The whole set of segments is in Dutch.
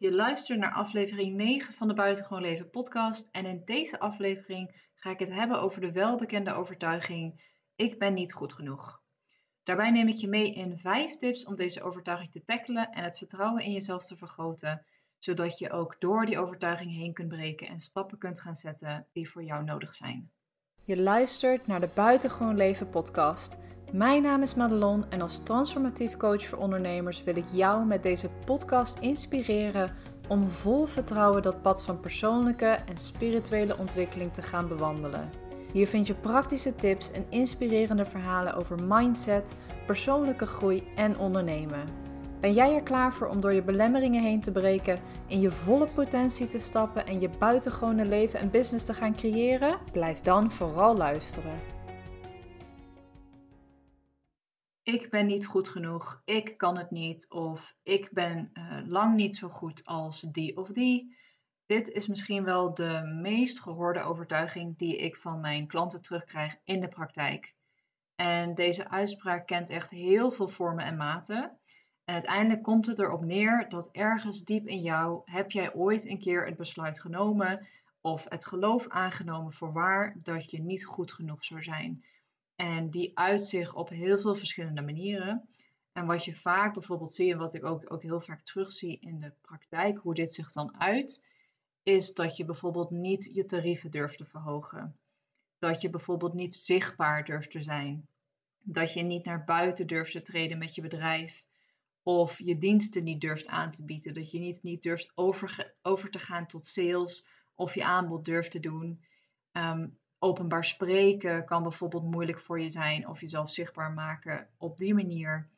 Je luistert naar aflevering 9 van de Buitengewoon Leven podcast en in deze aflevering ga ik het hebben over de welbekende overtuiging ik ben niet goed genoeg. Daarbij neem ik je mee in 5 tips om deze overtuiging te tackelen en het vertrouwen in jezelf te vergroten, zodat je ook door die overtuiging heen kunt breken en stappen kunt gaan zetten die voor jou nodig zijn. Je luistert naar de Buitengewoon Leven podcast. Mijn naam is Madelon en als transformatief coach voor ondernemers wil ik jou met deze podcast inspireren om vol vertrouwen dat pad van persoonlijke en spirituele ontwikkeling te gaan bewandelen. Hier vind je praktische tips en inspirerende verhalen over mindset, persoonlijke groei en ondernemen. Ben jij er klaar voor om door je belemmeringen heen te breken, in je volle potentie te stappen en je buitengewone leven en business te gaan creëren? Blijf dan vooral luisteren. Ik ben niet goed genoeg, ik kan het niet of ik ben uh, lang niet zo goed als die of die. Dit is misschien wel de meest gehoorde overtuiging die ik van mijn klanten terugkrijg in de praktijk. En deze uitspraak kent echt heel veel vormen en maten. En uiteindelijk komt het erop neer dat ergens diep in jou heb jij ooit een keer het besluit genomen of het geloof aangenomen voor waar dat je niet goed genoeg zou zijn. En die uit zich op heel veel verschillende manieren. En wat je vaak bijvoorbeeld ziet, en wat ik ook, ook heel vaak terugzie in de praktijk, hoe dit zich dan uit, is dat je bijvoorbeeld niet je tarieven durft te verhogen. Dat je bijvoorbeeld niet zichtbaar durft te zijn. Dat je niet naar buiten durft te treden met je bedrijf. Of je diensten niet durft aan te bieden. Dat je niet, niet durft over, over te gaan tot sales of je aanbod durft te doen. Ehm, openbaar spreken kan bijvoorbeeld moeilijk voor je zijn of jezelf zichtbaar maken op die manier.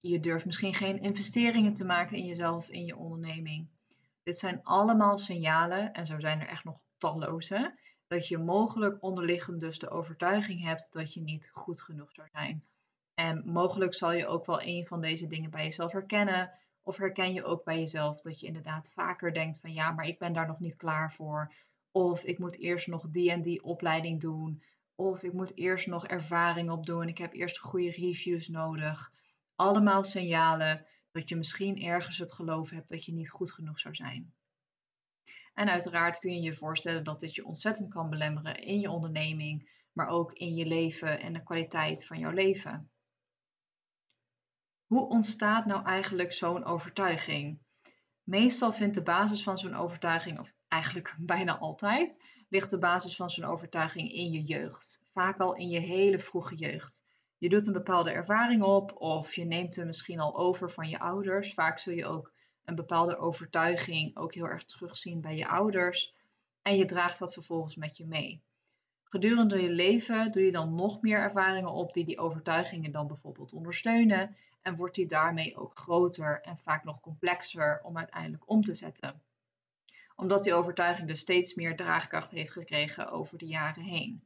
Je durft misschien geen investeringen te maken in jezelf, in je onderneming. Dit zijn allemaal signalen, en zo zijn er echt nog talloze, dat je mogelijk onderliggend dus de overtuiging hebt dat je niet goed genoeg zou zijn. En mogelijk zal je ook wel een van deze dingen bij jezelf herkennen. Of herken je ook bij jezelf dat je inderdaad vaker denkt van ja, maar ik ben daar nog niet klaar voor. Of ik moet eerst nog die en die opleiding doen. Of ik moet eerst nog ervaring opdoen. Ik heb eerst goede reviews nodig. Allemaal signalen dat je misschien ergens het geloof hebt dat je niet goed genoeg zou zijn. En uiteraard kun je je voorstellen dat dit je ontzettend kan belemmeren in je onderneming, maar ook in je leven en de kwaliteit van jouw leven. Hoe ontstaat nou eigenlijk zo'n overtuiging? Meestal vindt de basis van zo'n overtuiging, of eigenlijk bijna altijd, ligt de basis van zo'n overtuiging in je jeugd. Vaak al in je hele vroege jeugd. Je doet een bepaalde ervaring op of je neemt hem misschien al over van je ouders. Vaak zul je ook een bepaalde overtuiging ook heel erg terugzien bij je ouders. En je draagt dat vervolgens met je mee. Gedurende je leven doe je dan nog meer ervaringen op die die overtuigingen dan bijvoorbeeld ondersteunen. En wordt die daarmee ook groter en vaak nog complexer om uiteindelijk om te zetten omdat die overtuiging dus steeds meer draagkracht heeft gekregen over de jaren heen.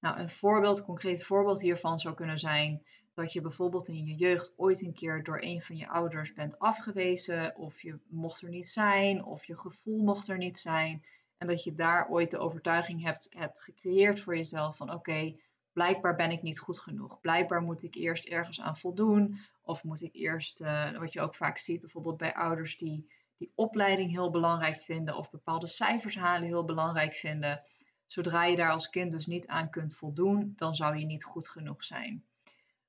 Nou, een voorbeeld, een concreet voorbeeld hiervan zou kunnen zijn dat je bijvoorbeeld in je jeugd ooit een keer door een van je ouders bent afgewezen, of je mocht er niet zijn, of je gevoel mocht er niet zijn. En dat je daar ooit de overtuiging hebt, hebt gecreëerd voor jezelf van oké, blijkbaar ben ik niet goed genoeg. Blijkbaar moet ik eerst ergens aan voldoen. Of moet ik eerst, uh, wat je ook vaak ziet, bijvoorbeeld bij ouders die die opleiding heel belangrijk vinden of bepaalde cijfers halen heel belangrijk vinden. Zodra je daar als kind dus niet aan kunt voldoen, dan zou je niet goed genoeg zijn.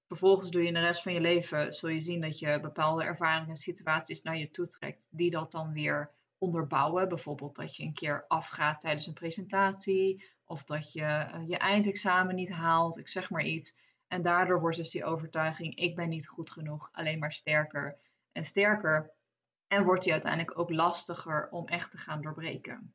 Vervolgens doe je in de rest van je leven, zul je zien dat je bepaalde ervaringen en situaties naar je toe trekt, die dat dan weer onderbouwen. Bijvoorbeeld dat je een keer afgaat tijdens een presentatie, of dat je eh, je eindexamen niet haalt, ik zeg maar iets. En daardoor wordt dus die overtuiging, ik ben niet goed genoeg, alleen maar sterker en sterker. En wordt die uiteindelijk ook lastiger om echt te gaan doorbreken.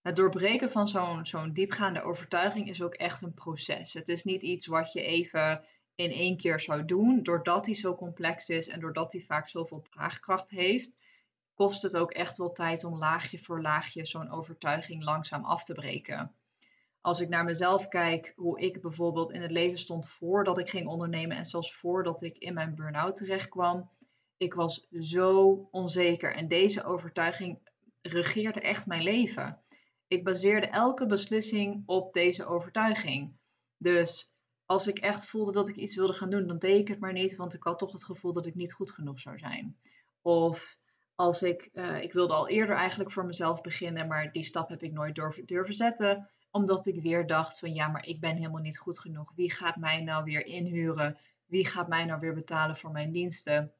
Het doorbreken van zo'n zo'n diepgaande overtuiging is ook echt een proces. Het is niet iets wat je even in één keer zou doen. Doordat hij zo complex is en doordat hij vaak zoveel draagkracht heeft, kost het ook echt wel tijd om laagje voor laagje zo'n overtuiging langzaam af te breken. Als ik naar mezelf kijk, hoe ik bijvoorbeeld in het leven stond voordat ik ging ondernemen en zelfs voordat ik in mijn burn-out terecht kwam, ik was zo onzeker en deze overtuiging regeerde echt mijn leven. Ik baseerde elke beslissing op deze overtuiging. Dus als ik echt voelde dat ik iets wilde gaan doen, dan deed ik het maar niet, want ik had toch het gevoel dat ik niet goed genoeg zou zijn. Of als ik, uh, ik wilde al eerder eigenlijk voor mezelf beginnen, maar die stap heb ik nooit durven, durven zetten. Omdat ik weer dacht van ja, maar ik ben helemaal niet goed genoeg. Wie gaat mij nou weer inhuren? Wie gaat mij nou weer betalen voor mijn diensten?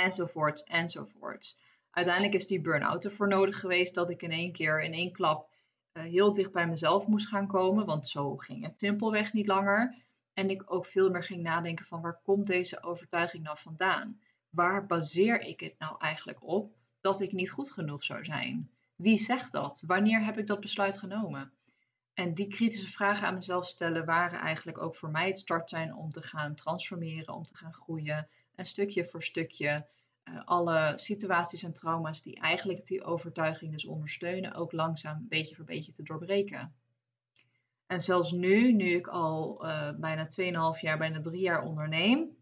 Enzovoort, enzovoort. Uiteindelijk is die burn-out ervoor nodig geweest dat ik in één keer, in één klap, uh, heel dicht bij mezelf moest gaan komen. Want zo ging het simpelweg niet langer. En ik ook veel meer ging nadenken van waar komt deze overtuiging nou vandaan? Waar baseer ik het nou eigenlijk op dat ik niet goed genoeg zou zijn? Wie zegt dat? Wanneer heb ik dat besluit genomen? En die kritische vragen aan mezelf stellen waren eigenlijk ook voor mij het start om te gaan transformeren, om te gaan groeien. En stukje voor stukje uh, alle situaties en trauma's die eigenlijk die overtuiging dus ondersteunen, ook langzaam beetje voor beetje te doorbreken. En zelfs nu, nu ik al uh, bijna 2,5 jaar, bijna 3 jaar onderneem,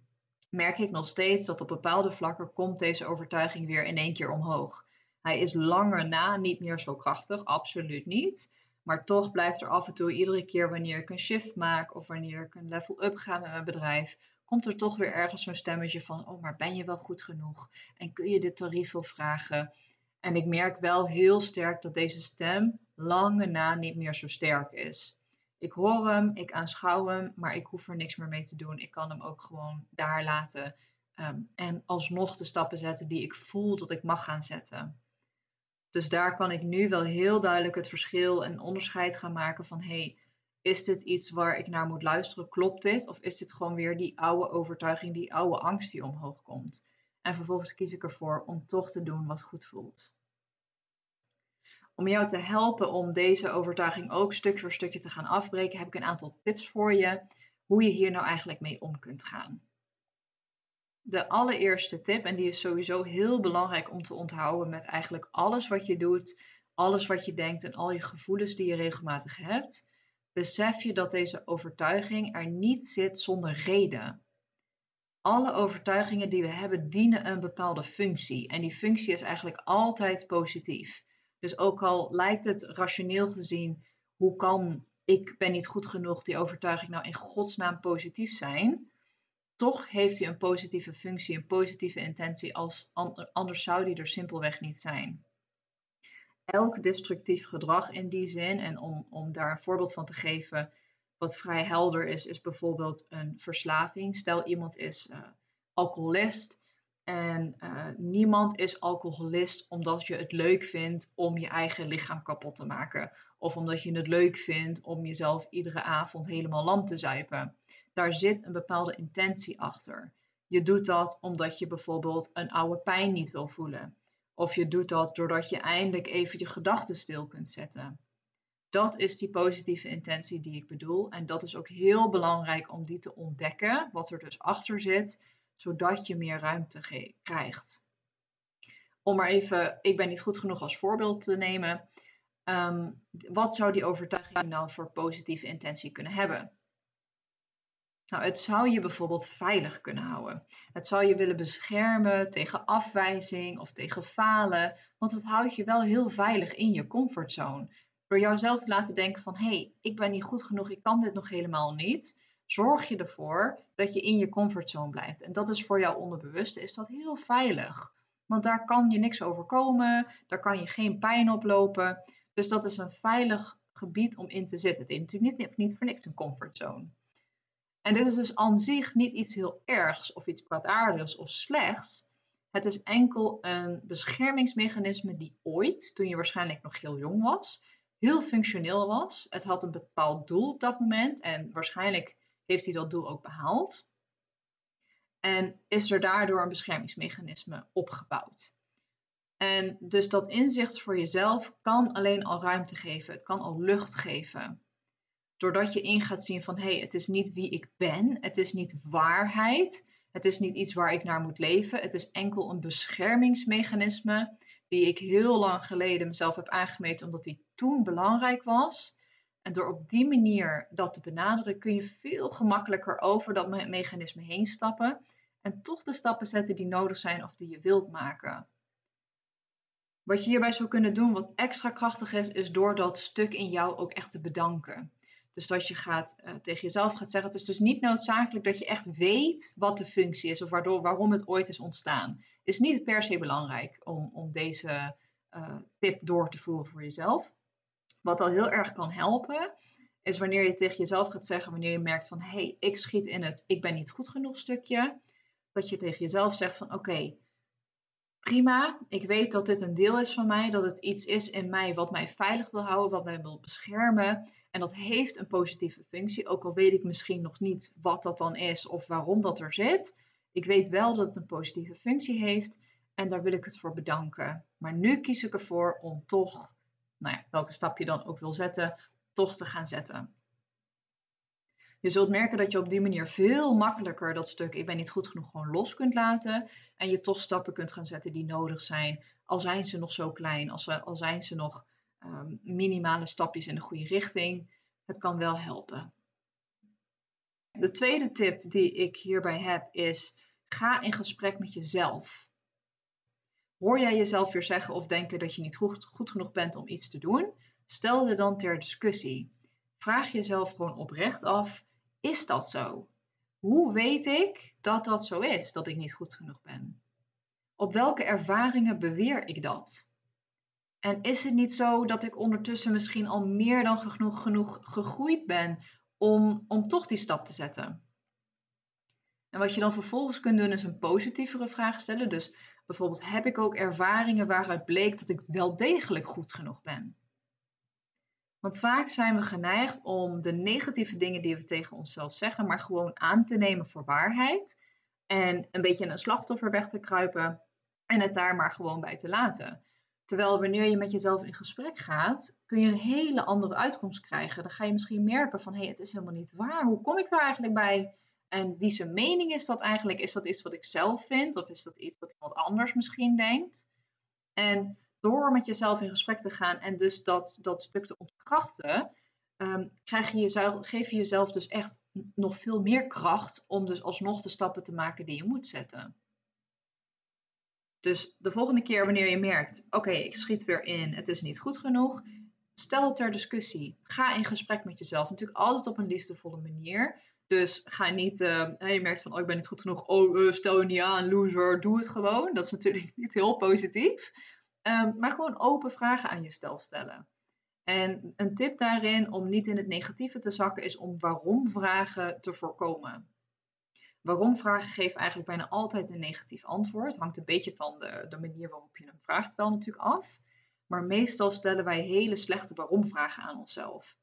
merk ik nog steeds dat op bepaalde vlakken komt deze overtuiging weer in één keer omhoog. Hij is langer na niet meer zo krachtig, absoluut niet. Maar toch blijft er af en toe, iedere keer wanneer ik een shift maak of wanneer ik een level up ga met mijn bedrijf, komt er toch weer ergens zo'n stemmetje van, oh, maar ben je wel goed genoeg? En kun je dit tarief wel vragen? En ik merk wel heel sterk dat deze stem lange na niet meer zo sterk is. Ik hoor hem, ik aanschouw hem, maar ik hoef er niks meer mee te doen. Ik kan hem ook gewoon daar laten um, en alsnog de stappen zetten die ik voel dat ik mag gaan zetten. Dus daar kan ik nu wel heel duidelijk het verschil en onderscheid gaan maken van hey, is dit iets waar ik naar moet luisteren? Klopt dit? Of is dit gewoon weer die oude overtuiging, die oude angst die omhoog komt? En vervolgens kies ik ervoor om toch te doen wat goed voelt om jou te helpen om deze overtuiging ook stuk voor stukje te gaan afbreken, heb ik een aantal tips voor je hoe je hier nou eigenlijk mee om kunt gaan. De allereerste tip, en die is sowieso heel belangrijk om te onthouden met eigenlijk alles wat je doet, alles wat je denkt en al je gevoelens die je regelmatig hebt, besef je dat deze overtuiging er niet zit zonder reden. Alle overtuigingen die we hebben dienen een bepaalde functie en die functie is eigenlijk altijd positief. Dus ook al lijkt het rationeel gezien, hoe kan ik ben niet goed genoeg, die overtuiging nou in godsnaam positief zijn, toch heeft hij een positieve functie, een positieve intentie, als, anders zou die er simpelweg niet zijn. Elk destructief gedrag in die zin, en om, om daar een voorbeeld van te geven, wat vrij helder is, is bijvoorbeeld een verslaving. Stel iemand is uh, alcoholist en uh, niemand is alcoholist omdat je het leuk vindt om je eigen lichaam kapot te maken. Of omdat je het leuk vindt om jezelf iedere avond helemaal lam te zuipen. Daar zit een bepaalde intentie achter. Je doet dat omdat je bijvoorbeeld een oude pijn niet wil voelen. Of je doet dat doordat je eindelijk even je gedachten stil kunt zetten. Dat is die positieve intentie die ik bedoel. En dat is ook heel belangrijk om die te ontdekken, wat er dus achter zit zodat je meer ruimte krijgt. Om maar even, ik ben niet goed genoeg als voorbeeld te nemen. Ehm, wat zou die overtuiging nou voor positieve intentie kunnen hebben? Nou, het zou je bijvoorbeeld veilig kunnen houden. Het zou je willen beschermen tegen afwijzing of tegen falen, want het houdt je wel heel veilig in je comfortzone. Door jouzelf te laten denken van, hé, hey, ik ben niet goed genoeg, ik kan dit nog helemaal niet zorg je ervoor dat je in je comfortzone blijft. En dat is voor jouw onderbewuste is dat heel veilig. Want daar kan je niks overkomen, daar kan je geen pijn oplopen. Dus dat is een veilig gebied om in te zitten. Het is natuurlijk niet, niet voor niks een comfortzone. En dit is dus aan zich niet iets heel ergs of iets kwaadaardigs of slechts. Het is enkel een beschermingsmechanisme die ooit, toen je waarschijnlijk nog heel jong was, heel functioneel was. Het had een bepaald doel op dat moment en waarschijnlijk heeft hij dat doel ook behaald. En is er daardoor een beschermingsmechanisme opgebouwd. En dus dat inzicht voor jezelf kan alleen al ruimte geven. Het kan al lucht geven. Doordat je in gaat zien van hé, hey, het is niet wie ik ben. Het is niet waarheid. Het is niet iets waar ik naar moet leven. Het is enkel een beschermingsmechanisme die ik heel lang geleden mezelf heb aangemeten omdat die toen belangrijk was. En door op die manier dat te benaderen, kun je veel gemakkelijker over dat mechanisme heen stappen en toch de stappen zetten die nodig zijn of die je wilt maken. Wat je hierbij zou kunnen doen, wat extra krachtig is, is door dat stuk in jou ook echt te bedanken. Dus dat je gaat, uh, tegen jezelf gaat zeggen. Het is dus niet noodzakelijk dat je echt weet wat de functie is of waardoor, waarom het ooit is ontstaan. Is niet per se belangrijk om, om deze uh, tip door te voeren voor jezelf. Wat al heel erg kan helpen, is wanneer je tegen jezelf gaat zeggen, wanneer je merkt van hé, hey, ik schiet in het ik ben niet goed genoeg stukje. Dat je tegen jezelf zegt van oké, prima, ik weet dat dit een deel is van mij, dat het iets is in mij wat mij veilig wil houden, wat mij wil beschermen. En dat heeft een positieve functie, ook al weet ik misschien nog niet wat dat dan is of waarom dat er zit. Ik weet wel dat het een positieve functie heeft en daar wil ik het voor bedanken. Maar nu kies ik ervoor om toch, nou ja, welke stap je dan ook wil zetten, toch te gaan zetten. Je zult merken dat je op die manier veel makkelijker dat stuk ik ben niet goed genoeg gewoon los kunt laten. En je toch stappen kunt gaan zetten die nodig zijn. Al zijn ze nog zo klein, al zijn ze nog Ehm, minimale stapjes in de goede richting. Het kan wel helpen. De tweede tip die ik hierbij heb is: ga in gesprek met jezelf. Hoor jij jezelf weer zeggen of denken dat je niet goed, goed genoeg bent om iets te doen? Stel je dan ter discussie. Vraag jezelf gewoon oprecht af: is dat zo? Hoe weet ik dat dat zo is, dat ik niet goed genoeg ben? Op welke ervaringen beweer ik dat? En is het niet zo dat ik ondertussen misschien al meer dan genoeg, genoeg gegroeid ben om, om toch die stap te zetten? En wat je dan vervolgens kunt doen is een positievere vraag stellen. Dus bijvoorbeeld, heb ik ook ervaringen waaruit bleek dat ik wel degelijk goed genoeg ben? Want vaak zijn we geneigd om de negatieve dingen die we tegen onszelf zeggen, maar gewoon aan te nemen voor waarheid. En een beetje in een slachtoffer weg te kruipen en het daar maar gewoon bij te laten. Terwijl wanneer je met jezelf in gesprek gaat, kun je een hele andere uitkomst krijgen. Dan ga je misschien merken van, hé, hey, het is helemaal niet waar. Hoe kom ik daar eigenlijk bij? En wie zijn mening is dat eigenlijk? Is dat iets wat ik zelf vind? Of is dat iets wat iemand anders misschien denkt? En door met jezelf in gesprek te gaan en dus dat, dat stuk te ontkrachten, um, krijg je jezelf, geef je jezelf dus echt nog veel meer kracht om dus alsnog de stappen te maken die je moet zetten. Dus de volgende keer wanneer je merkt, oké, ik schiet weer in, het is niet goed genoeg, stel het ter discussie. Ga in gesprek met jezelf. Natuurlijk altijd op een liefdevolle manier. Dus ga niet, uh, je merkt van, oh, ik ben niet goed genoeg. Oh, uh, stel je niet aan, loser, doe het gewoon. Dat is natuurlijk niet heel positief. Um, maar gewoon open vragen aan jezelf stellen. En een tip daarin om niet in het negatieve te zakken is om waarom vragen te voorkomen. Waarom vragen geven eigenlijk bijna altijd een negatief antwoord. Hangt een beetje van de, de manier waarop je hem vraagt wel natuurlijk af. Maar meestal stellen wij hele slechte waarom-vragen aan onszelf.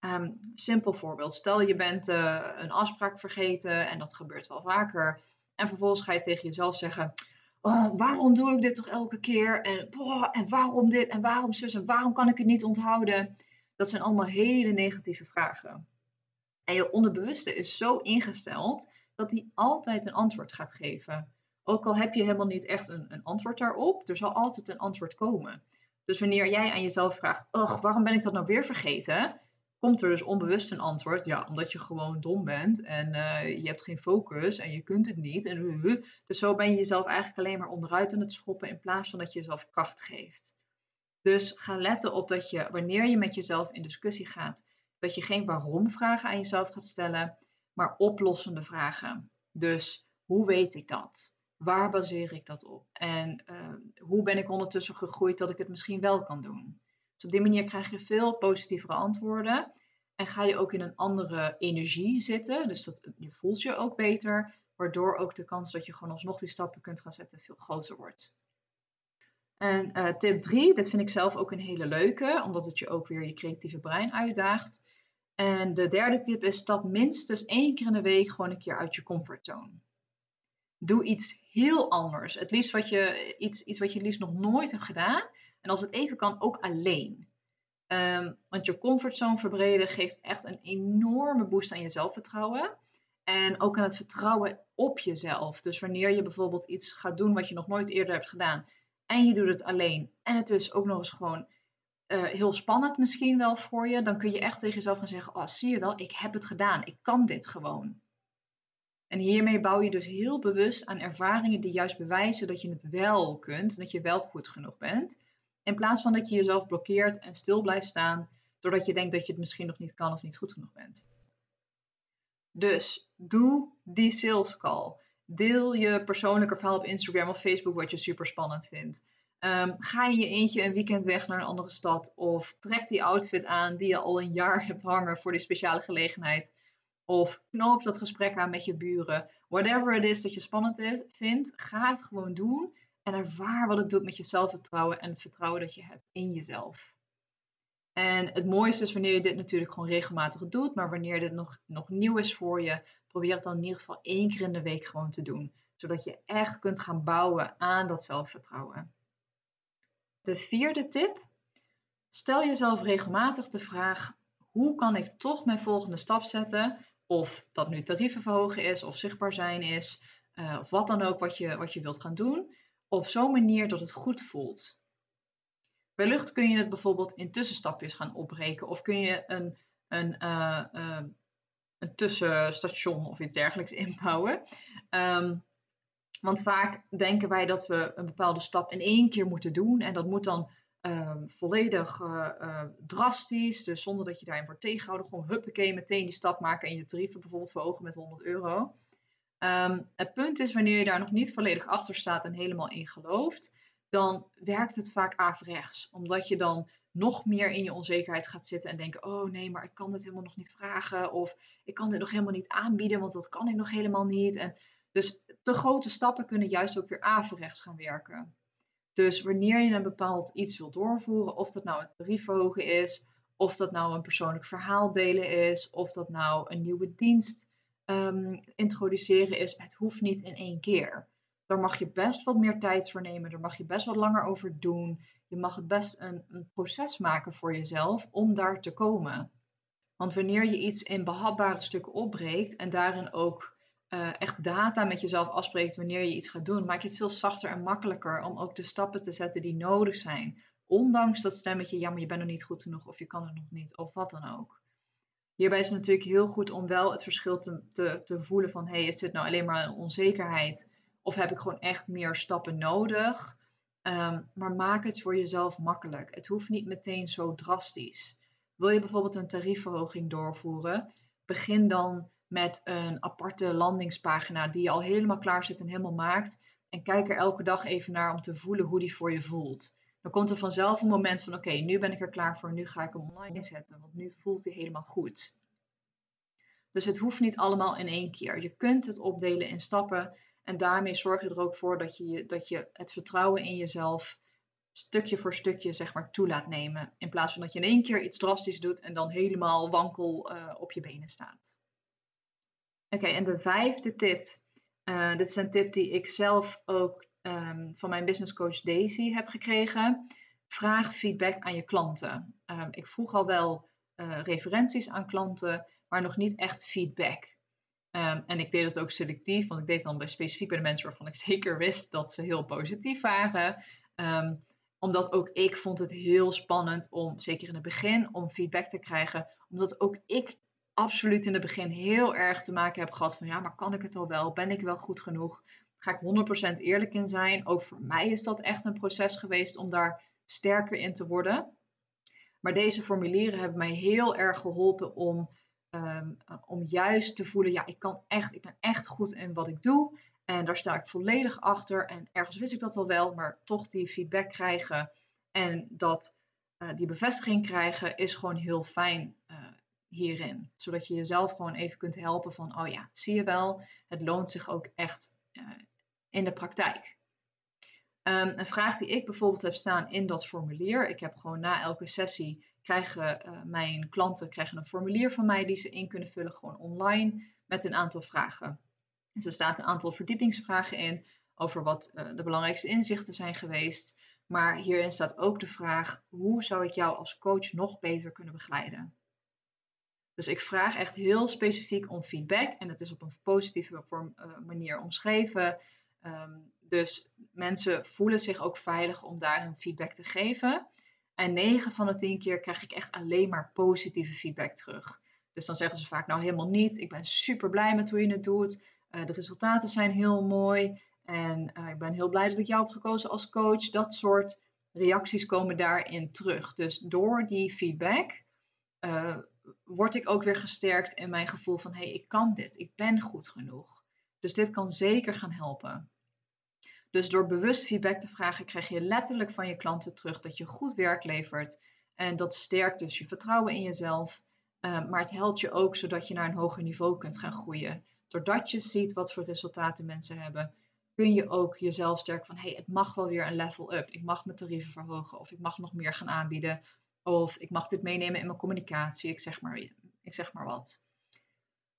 Um, simpel voorbeeld. Stel je bent uh, een afspraak vergeten en dat gebeurt wel vaker. En vervolgens ga je tegen jezelf zeggen: oh, Waarom doe ik dit toch elke keer? En, en waarom dit? En waarom zus? En waarom kan ik het niet onthouden? Dat zijn allemaal hele negatieve vragen. En je onderbewuste is zo ingesteld dat hij altijd een antwoord gaat geven. Ook al heb je helemaal niet echt een, een antwoord daarop, er zal altijd een antwoord komen. Dus wanneer jij aan jezelf vraagt, ugh, waarom ben ik dat nou weer vergeten? Komt er dus onbewust een antwoord, ja, omdat je gewoon dom bent en uh, je hebt geen focus en je kunt het niet. En, uh, dus zo ben je jezelf eigenlijk alleen maar onderuit aan het schoppen in plaats van dat je jezelf kracht geeft. Dus ga letten op dat je, wanneer je met jezelf in discussie gaat, dat je geen waarom vragen aan jezelf gaat stellen, maar oplossende vragen. Dus hoe weet ik dat? Waar baseer ik dat op? En uh, hoe ben ik ondertussen gegroeid dat ik het misschien wel kan doen? Dus op die manier krijg je veel positievere antwoorden. En ga je ook in een andere energie zitten. Dus dat, je voelt je ook beter. Waardoor ook de kans dat je gewoon alsnog die stappen kunt gaan zetten veel groter wordt. En uh, tip 3, dit vind ik zelf ook een hele leuke, omdat het je ook weer je creatieve brein uitdaagt. En de derde tip is: stap minstens één keer in de week gewoon een keer uit je comfortzone. Doe iets heel anders. Het liefst wat je, iets, iets wat je liefst nog nooit hebt gedaan. En als het even kan, ook alleen. Um, want je comfortzone verbreden geeft echt een enorme boost aan je zelfvertrouwen. En ook aan het vertrouwen op jezelf. Dus wanneer je bijvoorbeeld iets gaat doen wat je nog nooit eerder hebt gedaan. En je doet het alleen. En het is ook nog eens gewoon uh, heel spannend misschien wel voor je, dan kun je echt tegen jezelf gaan zeggen: Oh, zie je wel, ik heb het gedaan, ik kan dit gewoon. En hiermee bouw je dus heel bewust aan ervaringen die juist bewijzen dat je het wel kunt, dat je wel goed genoeg bent. In plaats van dat je jezelf blokkeert en stil blijft staan, doordat je denkt dat je het misschien nog niet kan of niet goed genoeg bent. Dus doe die sales call. Deel je persoonlijke verhaal op Instagram of Facebook wat je super spannend vindt. Um, ga in je eentje een weekend weg naar een andere stad of trek die outfit aan die je al een jaar hebt hangen voor die speciale gelegenheid. Of knoop dat gesprek aan met je buren. Whatever het is dat je spannend is, vindt, ga het gewoon doen en ervaar wat het doet met je zelfvertrouwen en het vertrouwen dat je hebt in jezelf. En het mooiste is wanneer je dit natuurlijk gewoon regelmatig doet, maar wanneer dit nog, nog nieuw is voor je, probeer het dan in ieder geval één keer in de week gewoon te doen. Zodat je echt kunt gaan bouwen aan dat zelfvertrouwen. De vierde tip. Stel jezelf regelmatig de vraag: hoe kan ik toch mijn volgende stap zetten? Of dat nu tarieven verhogen is, of zichtbaar zijn is, uh, of wat dan ook wat je, wat je wilt gaan doen. Op zo'n manier dat het goed voelt. Wellicht kun je het bijvoorbeeld in tussenstapjes gaan opbreken, of kun je een, een, uh, uh, een tussenstation of iets dergelijks inbouwen. Um, want vaak denken wij dat we een bepaalde stap in één keer moeten doen. En dat moet dan um, volledig uh, uh, drastisch. Dus zonder dat je daarin wordt tegengehouden. Gewoon huppakee, meteen die stap maken en je tarieven bijvoorbeeld verhogen met 100 euro. Um, het punt is, wanneer je daar nog niet volledig achter staat en helemaal in gelooft, dan werkt het vaak averechts. Omdat je dan nog meer in je onzekerheid gaat zitten en denken: oh nee, maar ik kan dit helemaal nog niet vragen. Of ik kan dit nog helemaal niet aanbieden, want dat kan ik nog helemaal niet. En dus te grote stappen kunnen juist ook weer averechts gaan werken. Dus wanneer je een bepaald iets wilt doorvoeren, of dat nou een tariefverhogen is, of dat nou een persoonlijk verhaal delen is, of dat nou een nieuwe dienst um, introduceren is, het hoeft niet in één keer. Daar mag je best wat meer tijd voor nemen, daar mag je best wat langer over doen. Je mag het best een, een proces maken voor jezelf om daar te komen. Want wanneer je iets in behapbare stukken opbreekt en daarin ook uh, echt data met jezelf afspreekt wanneer je iets gaat doen, maak je het veel zachter en makkelijker om ook de stappen te zetten die nodig zijn. Ondanks dat stemmetje, ja, maar je bent nog niet goed genoeg of je kan het nog niet of wat dan ook. Hierbij is het natuurlijk heel goed om wel het verschil te, te, voelen van, hey, is dit nou alleen maar een onzekerheid of heb ik gewoon echt meer stappen nodig? Um, maar maak het voor jezelf makkelijk. Het hoeft niet meteen zo drastisch. Wil je bijvoorbeeld een tariefverhoging doorvoeren? Begin dan met een aparte landingspagina die je al helemaal klaar zit en helemaal maakt. En kijk er elke dag even naar om te voelen hoe die voor je voelt. Dan komt er vanzelf een moment van: oké, nu ben ik er klaar voor, nu ga ik hem online zetten, want nu voelt hij helemaal goed. Dus het hoeft niet allemaal in één keer. Je kunt het opdelen in stappen en daarmee zorg je er ook voor dat je, dat je het vertrouwen in jezelf stukje voor stukje zeg maar toe laat nemen. In plaats van dat je in één keer iets drastisch doet en dan helemaal wankel uh, op je benen staat. Oké, en de vijfde tip. Uh, dit is een tip die ik zelf ook um, van mijn business coach Daisy heb gekregen. Vraag feedback aan je klanten. Um, ik vroeg al wel uh, referenties aan klanten, maar nog niet echt feedback. Um, en ik deed het ook selectief, want ik deed dan bij specifiek bij de mensen waarvan ik zeker wist dat ze heel positief waren. omdat ook ik vond het heel spannend om, zeker in het begin, om feedback te krijgen. Omdat ook ik absoluut in het begin heel erg te maken heb gehad van ja, maar kan ik het al wel? Ben ik wel goed genoeg? Ga ik 100% eerlijk in zijn? Ook voor mij is dat echt een proces geweest om daar sterker in te worden. Maar deze formulieren hebben mij heel erg geholpen om, ehm, om juist te voelen, ja, ik kan echt, ik ben echt goed in wat ik doe. En daar sta ik volledig achter. En ergens wist ik dat al wel, maar toch die feedback krijgen en dat, uh, die bevestiging krijgen, is gewoon heel fijn uh, hierin. Zodat je jezelf gewoon even kunt helpen van, oh ja, zie je wel, het loont zich ook echt uh, in de praktijk. Um, een vraag die ik bijvoorbeeld heb staan in dat formulier. Ik heb gewoon na elke sessie krijgen uh, mijn klanten krijgen een formulier van mij die ze in kunnen vullen, gewoon online, met een aantal vragen. Dus er staat een aantal verdiepingsvragen in over wat uh, de belangrijkste inzichten zijn geweest. Maar hierin staat ook de vraag: hoe zou ik jou als coach nog beter kunnen begeleiden? Dus ik vraag echt heel specifiek om feedback en het is op een positieve uh, manier omschreven. Um, dus mensen voelen zich ook veilig om daar hun feedback te geven. En 9 van de 10 keer krijg ik echt alleen maar positieve feedback terug. Dus dan zeggen ze vaak nou helemaal niet. Ik ben super blij met hoe je het doet. Uh, de resultaten zijn heel mooi. En uh, ik ben heel blij dat ik jou heb gekozen als coach. Dat soort reacties komen daarin terug. Dus door die feedback word ik ook weer gesterkt in mijn gevoel van hé, hey, ik kan dit, ik ben goed genoeg. Dus dit kan zeker gaan helpen. Dus door bewust feedback te vragen, krijg je letterlijk van je klanten terug dat je goed werk levert. En dat sterkt dus je vertrouwen in jezelf. Uh, maar het helpt je ook zodat je naar een hoger niveau kunt gaan groeien. Doordat je ziet wat voor resultaten mensen hebben, kun je ook jezelf sterken van hé, hey, het mag wel weer een level up. Ik mag mijn tarieven verhogen of ik mag nog meer gaan aanbieden. Of ik mag dit meenemen in mijn communicatie. Ik zeg maar, ik zeg maar wat.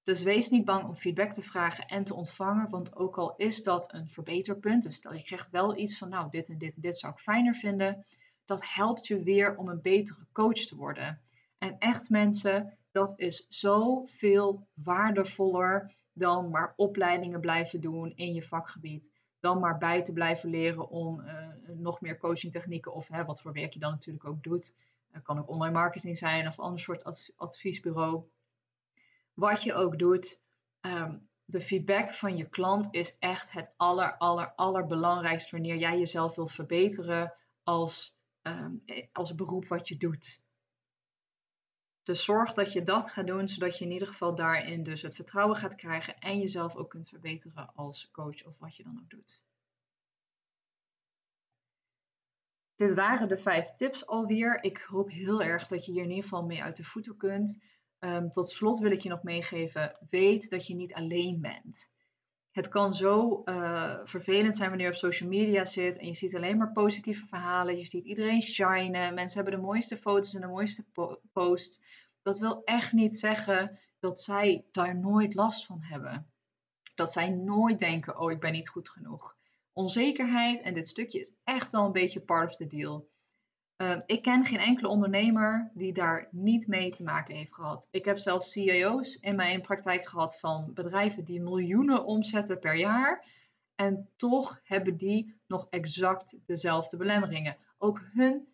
Dus wees niet bang om feedback te vragen en te ontvangen, want ook al is dat een verbeterpunt, dus stel je krijgt wel iets van, nou, dit en dit en dit zou ik fijner vinden, dat helpt je weer om een betere coach te worden. En echt mensen, dat is zoveel waardevoller dan maar opleidingen blijven doen in je vakgebied. Dan maar bij te blijven leren om uh, nog meer coachingtechnieken of hè, wat voor werk je dan natuurlijk ook doet. Het kan ook online marketing zijn of ander soort adviesbureau. Wat je ook doet, um, de feedback van je klant is echt het aller, aller, allerbelangrijkste wanneer jij jezelf wil verbeteren als, um, als beroep wat je doet. Dus zorg dat je dat gaat doen, zodat je in ieder geval daarin dus het vertrouwen gaat krijgen en jezelf ook kunt verbeteren als coach of wat je dan ook doet. Dit waren de vijf tips alweer. Ik hoop heel erg dat je hier in ieder geval mee uit de voeten kunt. Um, tot slot wil ik je nog meegeven: weet dat je niet alleen bent. Het kan zo uh, vervelend zijn wanneer je op social media zit en je ziet alleen maar positieve verhalen. Je ziet iedereen shinen. Mensen hebben de mooiste foto's en de mooiste po posts. Dat wil echt niet zeggen dat zij daar nooit last van hebben. Dat zij nooit denken: oh, ik ben niet goed genoeg. Onzekerheid en dit stukje is echt wel een beetje part of the deal. Uh, ik ken geen enkele ondernemer die daar niet mee te maken heeft gehad. Ik heb zelfs CEO's in mijn praktijk gehad van bedrijven die miljoenen omzetten per jaar. En toch hebben die nog exact dezelfde belemmeringen. Ook hun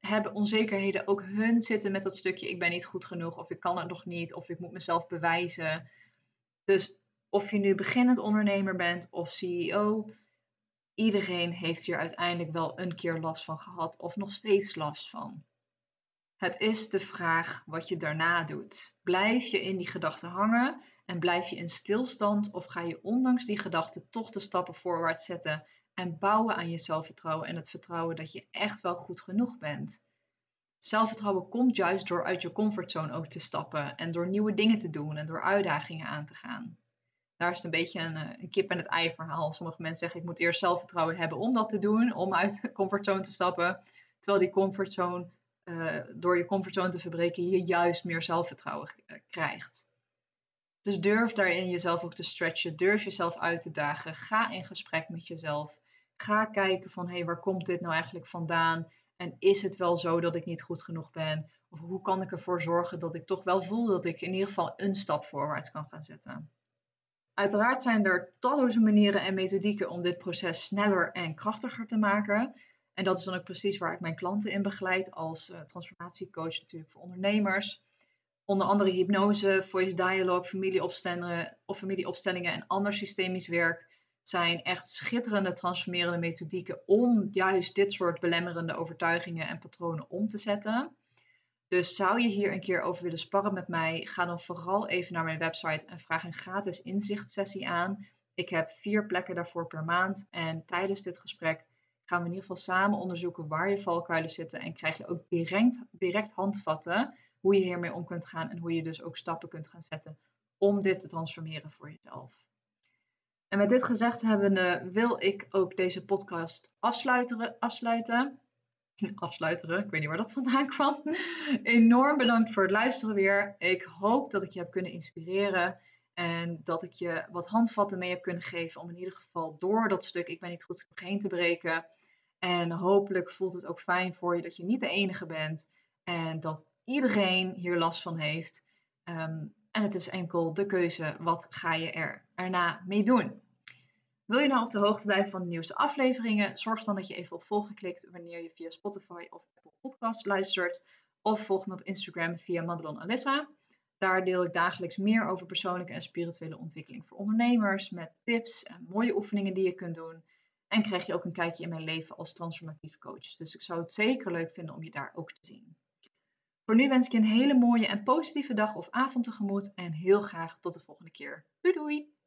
hebben onzekerheden, ook hun zitten met dat stukje ik ben niet goed genoeg of ik kan het nog niet of ik moet mezelf bewijzen. Dus of je nu beginnend ondernemer bent of CEO, Iedereen heeft hier uiteindelijk wel een keer last van gehad of nog steeds last van. Het is de vraag wat je daarna doet. Blijf je in die gedachten hangen en blijf je in stilstand of ga je ondanks die gedachten toch de stappen voorwaarts zetten en bouwen aan je zelfvertrouwen en het vertrouwen dat je echt wel goed genoeg bent. Zelfvertrouwen komt juist door uit je comfortzone ook te stappen en door nieuwe dingen te doen en door uitdagingen aan te gaan daar is het een beetje een, eh, een kip en het ei verhaal. Sommige mensen zeggen ik moet eerst zelfvertrouwen hebben om dat te doen, om uit de comfortzone te stappen. Terwijl die comfortzone, uh, door je comfortzone te verbreken, je juist meer zelfvertrouwen eh, krijgt. Dus durf daarin jezelf ook te stretchen, durf jezelf uit te dagen, ga in gesprek met jezelf. Ga kijken van hé, hey, waar komt dit nou eigenlijk vandaan? En is het wel zo dat ik niet goed genoeg ben? Of hoe kan ik ervoor zorgen dat ik toch wel voel dat ik in ieder geval een stap voorwaarts kan gaan zetten? Uiteraard zijn er talloze manieren en methodieken om dit proces sneller en krachtiger te maken. En dat is dan ook precies waar ik mijn klanten in begeleid als uh, transformatiecoach natuurlijk voor ondernemers. Onder andere hypnose, voice dialogue, familieopstellingen of familieopstellingen en ander systemisch werk zijn echt schitterende transformerende methodieken om juist dit soort belemmerende overtuigingen en patronen om te zetten. Dus zou je hier een keer over willen sparren met mij, ga dan vooral even naar mijn website en vraag een gratis inzichtsessie aan. Ik heb vier plekken daarvoor per maand en tijdens dit gesprek gaan we in ieder geval samen onderzoeken waar je valkuilen zitten en krijg je ook direct, direct handvatten hoe je hiermee om kunt gaan en hoe je dus ook stappen kunt gaan zetten om dit te transformeren voor jezelf. En met dit gezegd hebbende wil ik ook deze podcast afsluiten. afsluiteren. Ik weet niet waar dat vandaan kwam. Enorm bedankt voor het luisteren weer. Ik hoop dat ik je heb kunnen inspireren. En dat ik je wat handvatten mee heb kunnen geven om in ieder geval door dat stuk ik ben niet goed genoeg heen te breken. En hopelijk voelt het ook fijn voor je dat je niet de enige bent. En dat iedereen hier last van heeft. Ehm, en het is enkel de keuze, wat ga je er erna mee doen? Wil je nou op de hoogte blijven van de nieuwste afleveringen? Zorg dan dat je even op volgen klikt wanneer je via Spotify of Apple Podcasts luistert. Of volg me op Instagram via Madelon Alissa. Daar deel ik dagelijks meer over persoonlijke en spirituele ontwikkeling voor ondernemers. Met tips en mooie oefeningen die je kunt doen. En krijg je ook een kijkje in mijn leven als transformatief coach. Dus ik zou het zeker leuk vinden om je daar ook te zien. Voor nu wens ik je een hele mooie en positieve dag of avond tegemoet en heel graag tot de volgende keer. Doei doei!